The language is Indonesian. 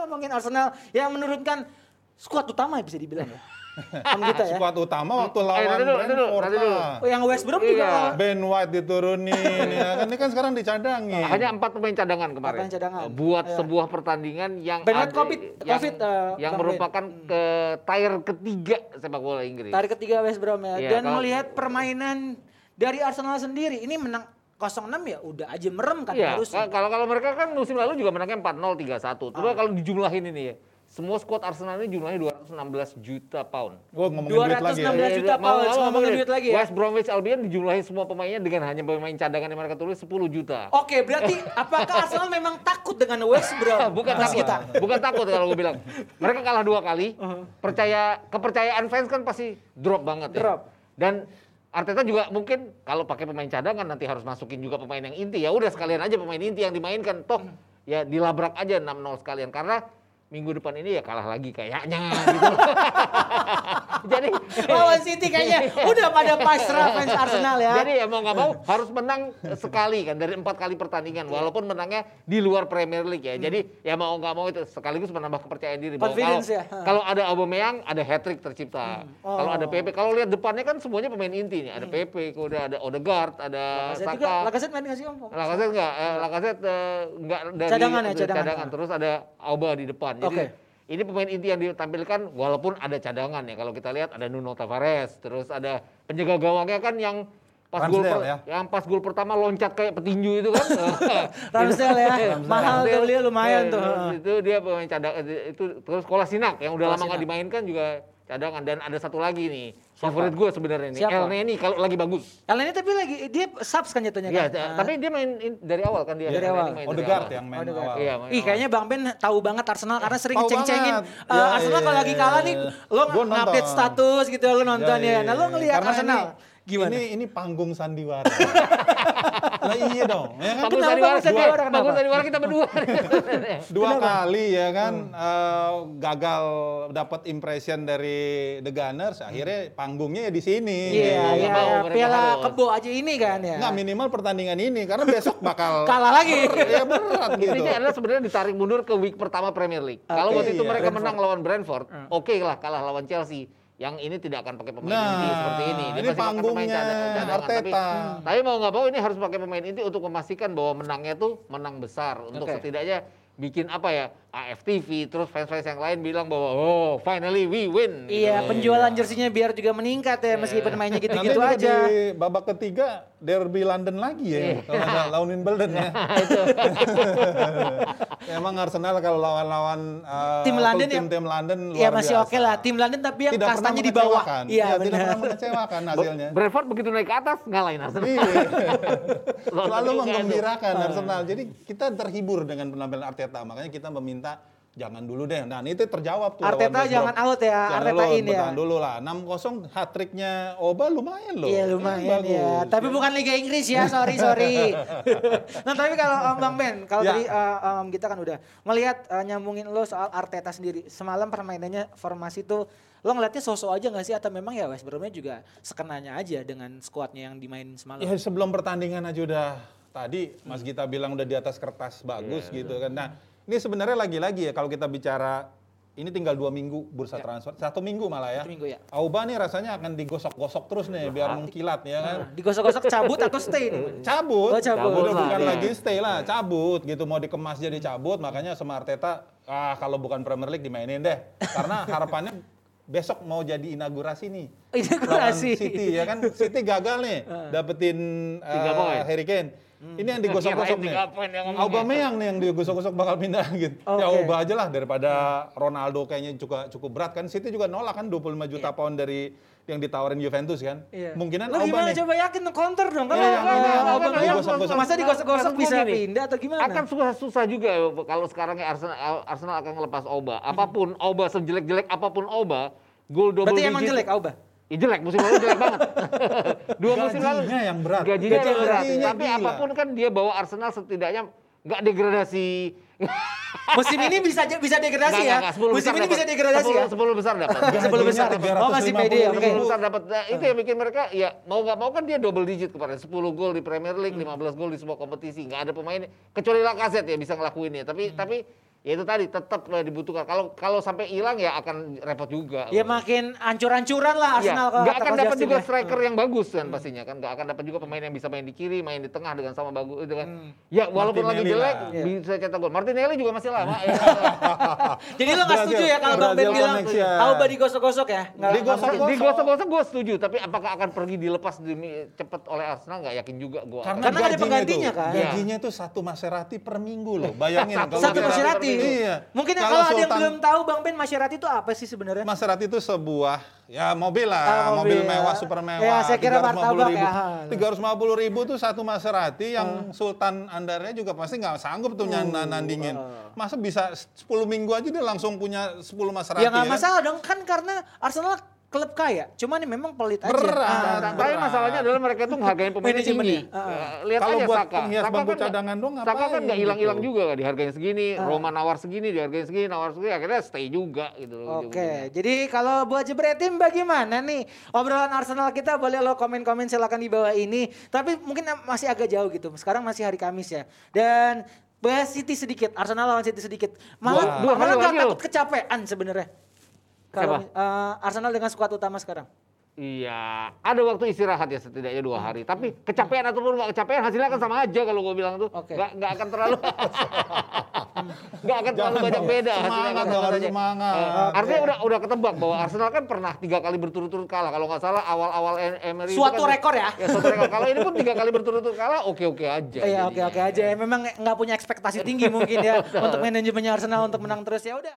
ngomongin Arsenal yang menurunkan skuad utama bisa dibilang ya. Om kita ya. Skuad utama waktu Eh, lawan nanti dulu, dulu, Brentford nanti dulu. lah. Oh, yang West Brom juga. Iya. Ben White diturunin ya kan ini kan sekarang dicadangin. Hanya empat pemain cadangan kemarin. Pemain cadangan. Buat Iya. sebuah pertandingan yang Ben White ada- COVID, yang, COVID, eh, yang Bang merupakan ke tier ketiga sepak bola Inggris. Tarik ketiga West Brom ya. Iya, Dan kalau- melihat permainan dari Arsenal sendiri ini menang 0-6 ya udah aja merem kan Iya, harusnya. ka- kalau kalau mereka kan musim lalu juga menangnya 4-0 3-1. Coba Ah. kalau dijumlahin ini ya. Semua skuad Arsenal ini jumlahnya 216 juta pound. Gue ngomongin duit lagi ya. 216 juta Iya, mau- pounds, mau ngomongin ngomongin. duit lagi ya. West Bromwich Albion dijumlahi semua pemainnya dengan hanya pemain cadangan yang mereka tulis 10 juta. Oke, berarti apakah Arsenal memang takut dengan West Brom? bukan Mas takut, kita. bukan takut kalau gue bilang. Mereka kalah dua kali. Percaya kepercayaan fans kan pasti drop banget ya. Drop. Dan Arteta juga mungkin kalau pakai pemain cadangan nanti harus masukin juga pemain yang inti. Ya udah sekalian aja pemain inti yang dimainkan. Toh ya dilabrak aja 6-0 sekalian. Karena minggu depan ini ya kalah lagi kayaknya gitu. Jadi Lawan City kayaknya udah pada pasrah fans Arsenal ya. Jadi ya mau nggak mau harus menang sekali kan dari empat kali pertandingan walaupun menangnya di luar Premier League ya. Jadi ya mau nggak mau itu sekaligus menambah kepercayaan diri. Bahwa kalau, ya. Kalau ada Aubameyang ada hat trick tercipta. Oh. Kalau ada PP, kalau lihat depannya kan semuanya pemain inti nih. Ada PP, kemudian ada Odegaard, ada juga, Saka. Lacazette main nggak sih Om? Lacazette enggak, eh, Lacazette eh, enggak dari Cadangan ya, dari cadangan. Terus ada Auba di depan. Jadi Oke. Ini pemain inti yang ditampilkan walaupun ada cadangan ya. Kalau kita lihat ada Nuno Tavares, terus ada penjaga gawangnya kan yang pas gol ya? yang pas gol pertama loncat kayak petinju itu kan. Ramsdale ya, mahal tuh dia lumayan tuh. Itu dia pemain cadangan itu terus Kolasinac yang udah lama nggak dimainkan juga cadangan dan ada satu lagi nih favorit gue sebenarnya nih Siapa? El Neni kalau lagi bagus. Yang lainnya tapi lagi dia subs kan jatuhnya Iya, kan. tapi dia main in- dari awal kan dia. Dari El Neni awal. main dari Odegaard awal. yang main Odegaard. awal. Iya, main Ih awal. kayaknya Bang Ben tahu banget Arsenal karena sering ceng-cengin banget. eh, Ya, Arsenal iya, kalau lagi iya, kalah iya. nih lo update status gitu lo nonton Ya, ya. Nah lo ngelihat Karena Arsenal ini, gimana? Ini ini panggung sandiwara. lah iya dong, ya kan? Bagus Kenapa, sandiwara, sandiwara, dua- kenapa? bagus sandiwara kita berdua. Dua kali ya kan Hmm. eh, gagal dapat impression dari The Gunners, akhirnya panggungnya ya di sini. Iya, iya, nggak mau, mereka piala harus. kebo aja ini kan ya. Nggak minimal pertandingan ini karena besok bakal Kalah lagi. ya berat gitu. Intinya adalah sebenarnya ditarik mundur ke week pertama Premier League. Kalau Oke. waktu itu Iya, mereka Brentford. menang lawan Brentford, oke lah kalah lawan Chelsea. Yang ini tidak akan pakai pemain Nah, inti seperti ini. Dia ini masih pakai pemain panggungnya cada- cadangan. Tapi, Arteta. tapi mau nggak mau ini harus pakai pemain inti untuk memastikan bahwa menangnya tuh menang besar. Untuk Oke. setidaknya bikin apa ya AFTV terus fans-fans yang lain bilang bahwa oh finally we win. Iya, Gitu. penjualan jersinya biar juga meningkat ya meskipun mainnya Nanti gitu-gitu aja. di babak ketiga derby London lagi ya, Iya. kalau ada lawan Wimbledon ya. Emang Arsenal kalau lawan-lawan uh, Tim London tim, tim London Iya luar masih biasa. oke lah, tim London tapi yang Tidak kastanya di bawah. Iya tidak benar. pernah mengecewakan hasilnya. Brentford begitu naik ke atas ngalahin Arsenal. Iya. Selalu menggembirakan Ah. Arsenal. Jadi kita terhibur dengan penampilan Arteta. Makanya kita meminta jangan dulu deh. Nah, itu terjawab tuh. Arteta jangan out ya, Jangan Arteta dulu, in ya. bertahan dulu lah. 6-0 hat-tricknya Oba lumayan loh. Iya lumayan bagus. ya. Tapi bukan Liga Inggris ya, sorry sorry. nah tapi kalau um, Bang Ben, kalau Ya. tadi uh, um, kita kan udah ngelihat uh, nyambungin lo soal Arteta sendiri. Semalam permainannya formasi tuh lo ngeliatnya sosok aja nggak sih atau memang ya West Bromnya juga sekenanya aja dengan skuadnya yang dimainin semalam? Ya sebelum pertandingan aja udah tadi Mas Gita bilang udah di atas kertas Iya, bagus gitu kan. Nah ini sebenarnya lagi-lagi ya kalau kita bicara ini tinggal dua minggu bursa transfer, satu minggu malah ya. Satu minggu ya. Auba nih rasanya akan digosok-gosok terus nih biar mengkilat ya kan. Nah, digosok-gosok cabut atau stay nih? cabut, Oh, cabut. udah Cabut bukan lah, lagi stay lah, cabut gitu mau dikemas jadi cabut, makanya sama Arteta ah kalau bukan Premier League dimainin deh, karena harapannya besok mau jadi inaugurasi nih. Inaugurasi. City ya kan, City gagal nih dapetin Tiga uh. Harry Kane. Ini yang digosok-gosok nih. Aubameyang nih yang digosok-gosok bakal pindah gitu. Ya Oke. ubah aja lah daripada Ronaldo kayaknya juga cukup berat kan. City juga nolak kan 25 juta pound dari yang ditawarin Juventus kan. Iya. Mungkinan Lo Auba gimana nih. coba yakin counter dong? Kalau Iya, yang kalau ini yang Aubameyang digosok-gosok. masa digosok-gosok bisa gini, pindah atau gimana? Akan susah-susah juga kalau sekarang ya Arsenal Arsenal akan ngelepas Oba. Apa pun Oba sejelek-jelek apa pun Oba, gol double Berarti emang digit- jelek Auba? Ya jelek, musim lalu jelek banget. Dua musim lalu. Gajinya yang berat. Gajinya yang Gajinya berat. gila. Tapi apa pun kan dia bawa Arsenal setidaknya nggak degradasi. Musim ini bisa bisa degradasi ya. 10 Musim ini dapat. bisa degradasi ya. 10, 10 besar dapat. Sebelum besar. 350 Oh masih pede ya. Oke. 10 besar dapat. Nah, itu yang bikin mereka ya mau nggak mau kan dia double digit kemarin. 10 gol di Premier League, 15 gol di semua kompetisi. Nggak ada pemain kecuali Lacazette ya bisa ngelakuin ya. Tapi tapi ya itu tadi tetap dibutuhkan. Kalau kalau sampai hilang ya akan repot juga. Ya makin ancur-ancuran lah Iya, Arsenal kalau nggak kata akan dapat juga ya. striker yang bagus kan pastinya kan nggak akan dapat juga pemain yang bisa main di kiri main di tengah dengan sama bagus itu kan Hmm. ya walaupun lagi jelek lah. Iya. bisa cetak gol Martinelli juga masih lama ya. Jadi lo nggak setuju ya kalau Bang Ben bilang. Auba digosok-gosok ya? Nggak- Digosok- nggak mungkin. digosok-gosok gue setuju tapi apakah akan pergi dilepas demi cepet oleh Arsenal nggak yakin juga gue Karena, Karena ada penggantinya kan. Gajinya tuh satu Maserati per minggu loh. Bayangin kalau Satu Maserati. Iya. Mungkin ya Kalau kalau ada yang belum tahu Bang Ben Maserati itu apa sih sebenarnya? Maserati itu sebuah ya mobil lah, Ah, mobil, mobil, ya. mewah, super mewah. Ya, saya kira 350 martabak ribu. ya. 350 ribu tuh satu Maserati yang Ah. Sultan Andarnya juga pasti nggak sanggup tuh Uh, nandingin. ah. Masa bisa 10 minggu aja dia langsung punya 10 Maserati Ya nggak ya? masalah dong kan karena Arsenal klub kaya. Cuman ini memang pelit aja. Berat. Ah. Nah, tapi masalahnya adalah mereka tuh menghargai pemain tinggi. Ya, Lihat Kalau aja buat Saka. penghias Saka bangku kan nggak- cadangan doang Saka kan ngapain nggak hilang-hilang gitu. juga kan dihargain segini. Ah. Roma nawar segini, dihargain segini, nawar segini. Akhirnya stay juga gitu loh. Oke, ujung-ujungnya. jadi kalau buat jebretin bagaimana nih obrolan Arsenal kita boleh lo komen-komen silakan di bawah ini. Tapi mungkin masih agak jauh gitu. Sekarang masih hari Kamis ya. Dan bahas City sedikit, Arsenal lawan City sedikit. Malah Dua- dua malah lagi takut kecapean sebenarnya. Kalau eh, Arsenal dengan skuad utama sekarang. Iya, ada waktu istirahat ya setidaknya dua hari. Tapi kecapean ataupun nggak kecapean hasilnya kan sama aja kalau gue bilang tuh. Oke. Nggak nggak akan terlalu nggak akan terlalu banyak beda hasilnya. Semangat kan dong, harus semangat. Oke. Artinya udah udah ketebak bahwa Arsenal kan pernah tiga kali berturut-turut kalah. Kalau nggak salah awal-awal Em- Emery Suatu kan- rekor ya. Ya suatu rekor. Kalau ini pun tiga kali berturut-turut kalah, oke-oke aja. Iya, oke oke aja. Memang nggak punya ekspektasi tinggi mungkin ya untuk manajemennya Arsenal untuk menang terus ya udah.